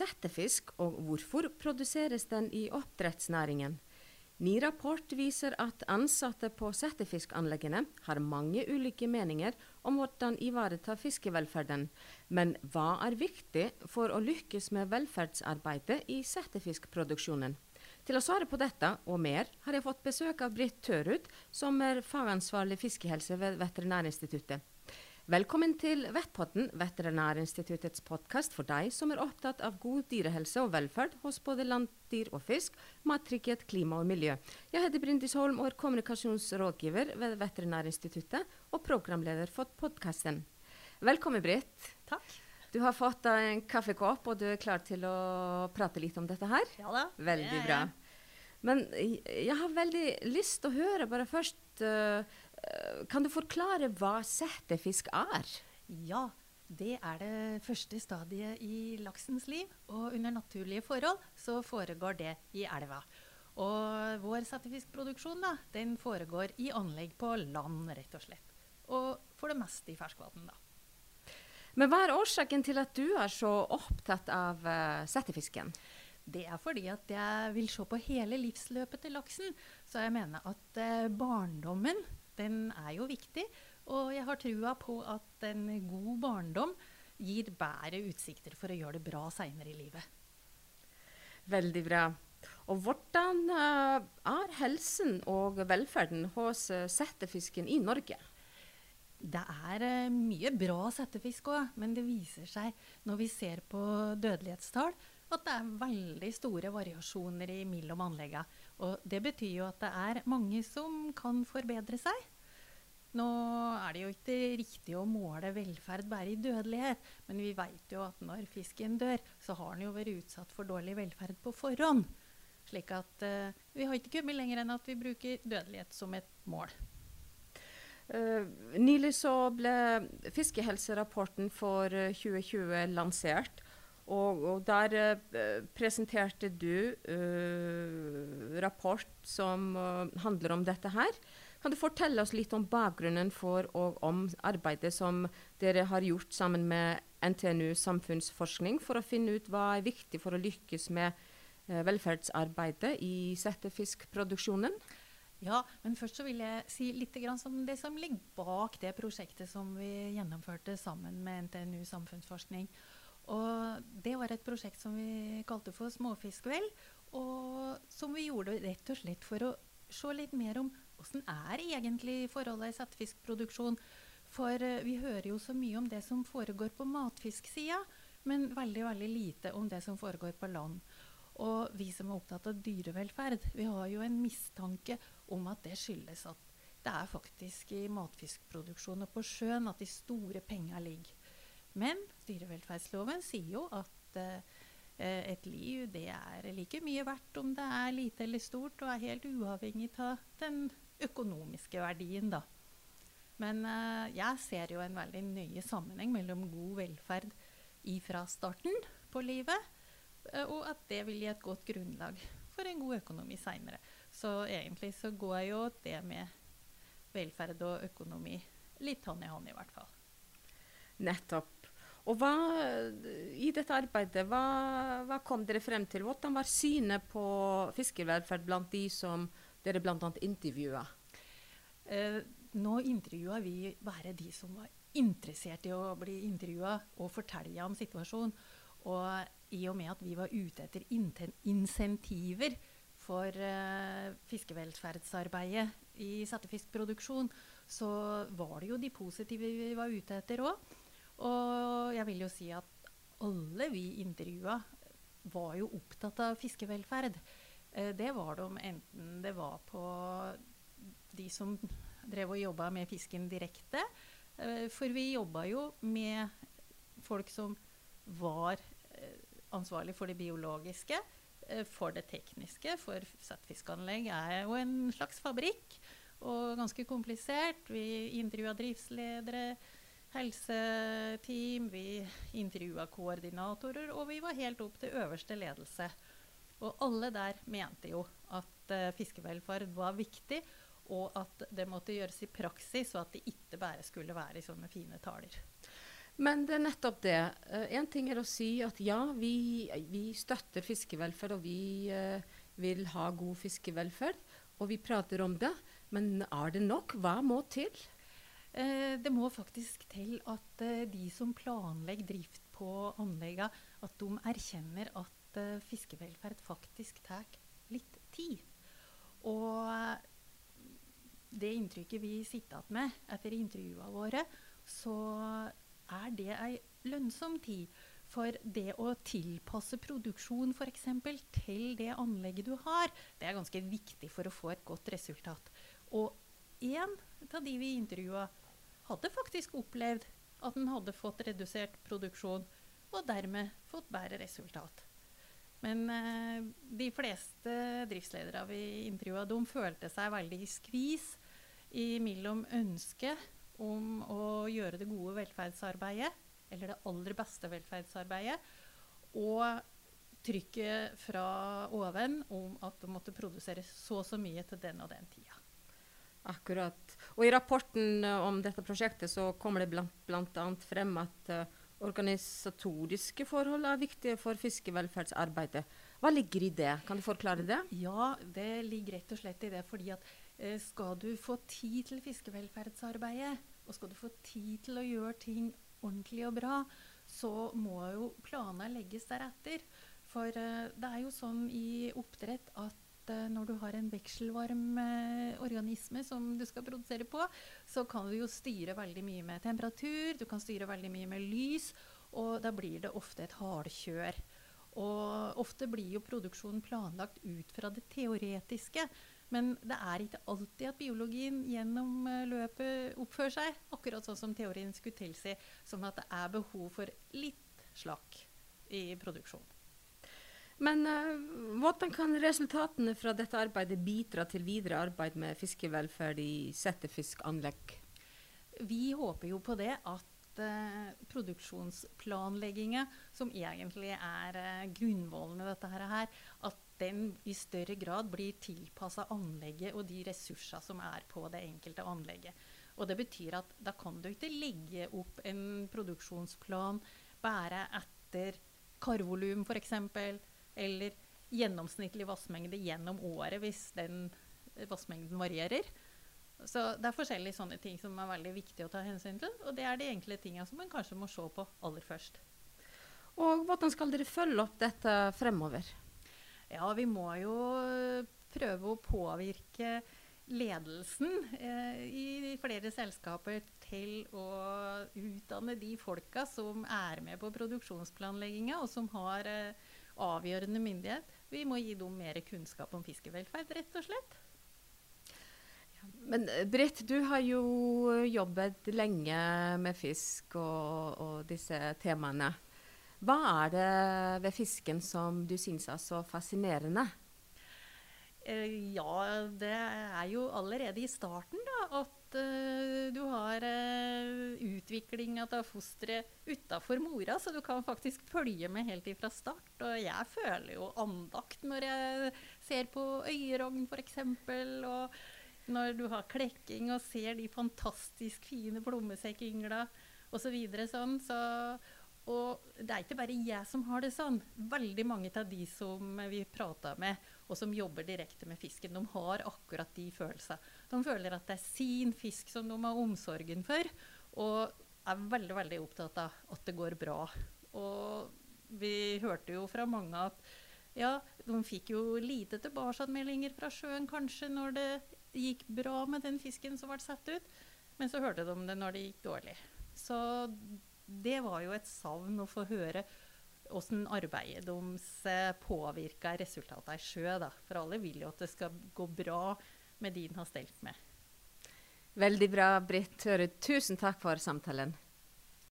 settefisk, og hvorfor produseres den i oppdrettsnæringen? Ny rapport viser at ansatte på settefiskanleggene har mange ulike meninger om hvordan ivareta fiskevelferden. Men hva er viktig for å lykkes med velferdsarbeidet i settefiskproduksjonen? Til å svare på dette og mer har jeg fått besøk av Britt Tørud, som er fagansvarlig fiskehelse ved Veterinærinstituttet. Velkommen til Vettpotten, Veterinærinstituttets podkast for deg som er opptatt av god dyrehelse og velferd hos både landdyr og fisk, mattrygghet, klima og miljø. Jeg heter Brindis Holm og er kommunikasjonsrådgiver ved Veterinærinstituttet og programleder for podkasten. Velkommen, Britt. Takk. Du har fått deg en kaffekopp, og du er klar til å prate litt om dette her? Ja da. Veldig bra. Men jeg har veldig lyst til å høre bare først uh, kan du forklare hva settefisk er? Ja, det er det første stadiet i laksens liv. Og under naturlige forhold så foregår det i elva. Og vår settefiskproduksjon da, den foregår i anlegg på land, rett og slett. Og for det meste i ferskvann, da. Men hva er årsaken til at du er så opptatt av uh, settefisken? Det er fordi at jeg vil se på hele livsløpet til laksen. Så jeg mener at uh, barndommen den er jo viktig. Og jeg har trua på at en god barndom gir bedre utsikter for å gjøre det bra seinere i livet. Veldig bra. Og hvordan uh, er helsen og velferden hos uh, settefisken i Norge? Det er uh, mye bra settefisk òg, men det viser seg når vi ser på dødelighetstall, at det er veldig store variasjoner mellom anleggene. Og det betyr jo at det er mange som kan forbedre seg. Nå er det jo ikke riktig å måle velferd bare i dødelighet, men vi vet jo at når fisken dør, så har den jo vært utsatt for dårlig velferd på forhånd. Slik at uh, vi har ikke kommet lenger enn at vi bruker dødelighet som et mål. Uh, nylig så ble fiskehelserapporten for 2020 eh, lansert. Og, og der uh, presenterte du uh, rapport som uh, handler om dette her. Kan du fortelle oss litt om bakgrunnen for og om arbeidet som dere har gjort sammen med NTNU samfunnsforskning for å finne ut hva er viktig for å lykkes med velferdsarbeidet i settefiskproduksjonen? Ja, men først så vil jeg si litt om det som ligger bak det prosjektet som vi gjennomførte sammen med NTNU samfunnsforskning. Og det var et prosjekt som vi kalte for Småfiskvel. Og som vi gjorde rett og slett for å se litt mer om åssen er egentlig forholdet i settefiskproduksjon. For uh, vi hører jo så mye om det som foregår på matfisksida, men veldig, veldig lite om det som foregår på land. Og vi som er opptatt av dyrevelferd, vi har jo en mistanke om at det skyldes at det er faktisk i matfiskproduksjon og på sjøen at de store penga ligger. Men dyrevelferdsloven sier jo at uh, et liv det er like mye verdt om det er lite eller stort, og er helt uavhengig av den økonomiske verdien, da. Men uh, jeg ser jo en veldig nøye sammenheng mellom god velferd ifra starten på livet, uh, og at det vil gi et godt grunnlag for en god økonomi seinere. Så egentlig så går jo det med velferd og økonomi litt hånd i hånd, i hvert fall. Nettopp. Og hva, I dette arbeidet, hva, hva, kom dere frem til? Hvordan var synet på fiskevelferd blant de som dere bl.a. intervjua? Eh, nå intervjua vi bare de som var interessert i å bli intervjua og fortelle om situasjonen. Og i og med at vi var ute etter insentiver for eh, fiskevelferdsarbeidet i settefiskproduksjon, så var det jo de positive vi var ute etter òg. Og jeg vil jo si at alle vi intervjua var jo opptatt av fiskevelferd. Eh, det var de enten det var på de som drev og jobba med fisken direkte. Eh, for vi jobba jo med folk som var eh, ansvarlig for det biologiske, for det tekniske. For settfiskanlegg er jo en slags fabrikk og ganske komplisert. Vi intervjua driftsledere helseteam, vi intervjua koordinatorer, og vi var helt opp til øverste ledelse. Og alle der mente jo at uh, fiskevelferd var viktig, og at det måtte gjøres i praksis, og at det ikke bare skulle være i sånne fine taler. Men det er nettopp det. Én uh, ting er å si at ja, vi, vi støtter fiskevelferd, og vi uh, vil ha god fiskevelferd. Og vi prater om det. Men er det nok? Hva må til? Uh, det må faktisk til at de som planlegger drift på anleggene, at de erkjenner at fiskevelferd faktisk tar litt tid. Og det inntrykket vi sitter igjen med etter intervjuene våre, så er det ei lønnsom tid. For det å tilpasse produksjon f.eks. til det anlegget du har, det er ganske viktig for å få et godt resultat. Og en av de vi intervjua, hadde faktisk opplevd at den hadde fått redusert produksjon, og dermed fått bedre resultat. Men eh, de fleste driftsledere vi intervjua, de følte seg veldig i skvis mellom ønsket om å gjøre det gode velferdsarbeidet, eller det aller beste velferdsarbeidet, og trykket fra oven om at de måtte produsere så og så mye til den og den tida. Akkurat. Og I rapporten uh, om dette prosjektet så kommer det bl.a. frem at uh, organisatoriske forhold er viktige for fiskevelferdsarbeidet. Hva ligger i det? Kan du forklare det? Ja, det ligger rett og slett i det fordi at uh, skal du få tid til fiskevelferdsarbeidet, og skal du få tid til å gjøre ting ordentlig og bra, så må jo planene legges deretter. For det er jo sånn i oppdrett at uh, når du har en vekselvarm uh, organisme som du skal produsere på, så kan du jo styre veldig mye med temperatur, du kan styre veldig mye med lys, og da blir det ofte et hardkjør. Og ofte blir jo produksjonen planlagt ut fra det teoretiske. Men det er ikke alltid at biologien gjennom eh, løpet oppfører seg akkurat sånn som teorien skulle tilsi, som at det er behov for litt slakk i produksjon. Men uh, hvordan kan resultatene fra dette arbeidet bidra til videre arbeid med fiskevelferd i settefiskanlegg? Vi håper jo på det at uh, produksjonsplanlegginga, som egentlig er uh, grunnvollen i dette her, at den i større grad blir tilpassa anlegget og de ressursene som er på det enkelte anlegget. Og Det betyr at da kan du ikke legge opp en produksjonsplan bare etter karvolum f.eks., eller gjennomsnittlig vassmengde gjennom året hvis den vassmengden varierer. Så Det er forskjellige sånne ting som er veldig viktig å ta hensyn til. Og det er de enkle tinga som man kanskje må se på aller først. Og Hvordan skal dere følge opp dette fremover? Ja, vi må jo eh, prøve å påvirke ledelsen eh, i flere selskaper til å utdanne de folka som er med på produksjonsplanlegginga, og som har eh, avgjørende myndighet. Vi må gi dem mer kunnskap om fiskevelferd, rett og slett. Men eh, Britt, du har jo jobbet lenge med fisk og, og disse temaene. Hva er det ved fisken som du syns er så fascinerende? Eh, ja, det er jo allerede i starten da, at uh, du har uh, utviklinga av fosteret utafor mora, så du kan faktisk følge med helt ifra start. Og jeg føler jo andakt når jeg ser på øyerogn f.eks. Og når du har klekking og ser de fantastisk fine plommesekkyngla osv. Så videre, sånn, så og det er ikke bare jeg som har det sånn. Veldig mange av de som vi prata med, og som jobber direkte med fisken, de har akkurat de følelsene. De føler at det er sin fisk som de har omsorgen for, og er veldig, veldig opptatt av at det går bra. Og vi hørte jo fra mange at ja, de fikk jo lite tilbakemeldinger fra sjøen kanskje når det gikk bra med den fisken som ble satt ut, men så hørte de det når det gikk dårlig. Så det var jo et savn å få høre åssen arbeidet deres påvirker resultatene i sjø. Da. For alle vil jo at det skal gå bra med de en har stelt med. Veldig bra, Britt Tøre. Tusen takk for samtalen.